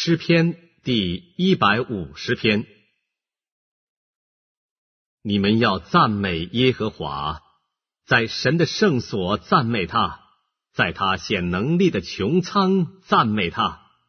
诗篇第一百五十篇。你们要赞美耶和华在神的圣所赞美他在他显能力的穹苍赞美他。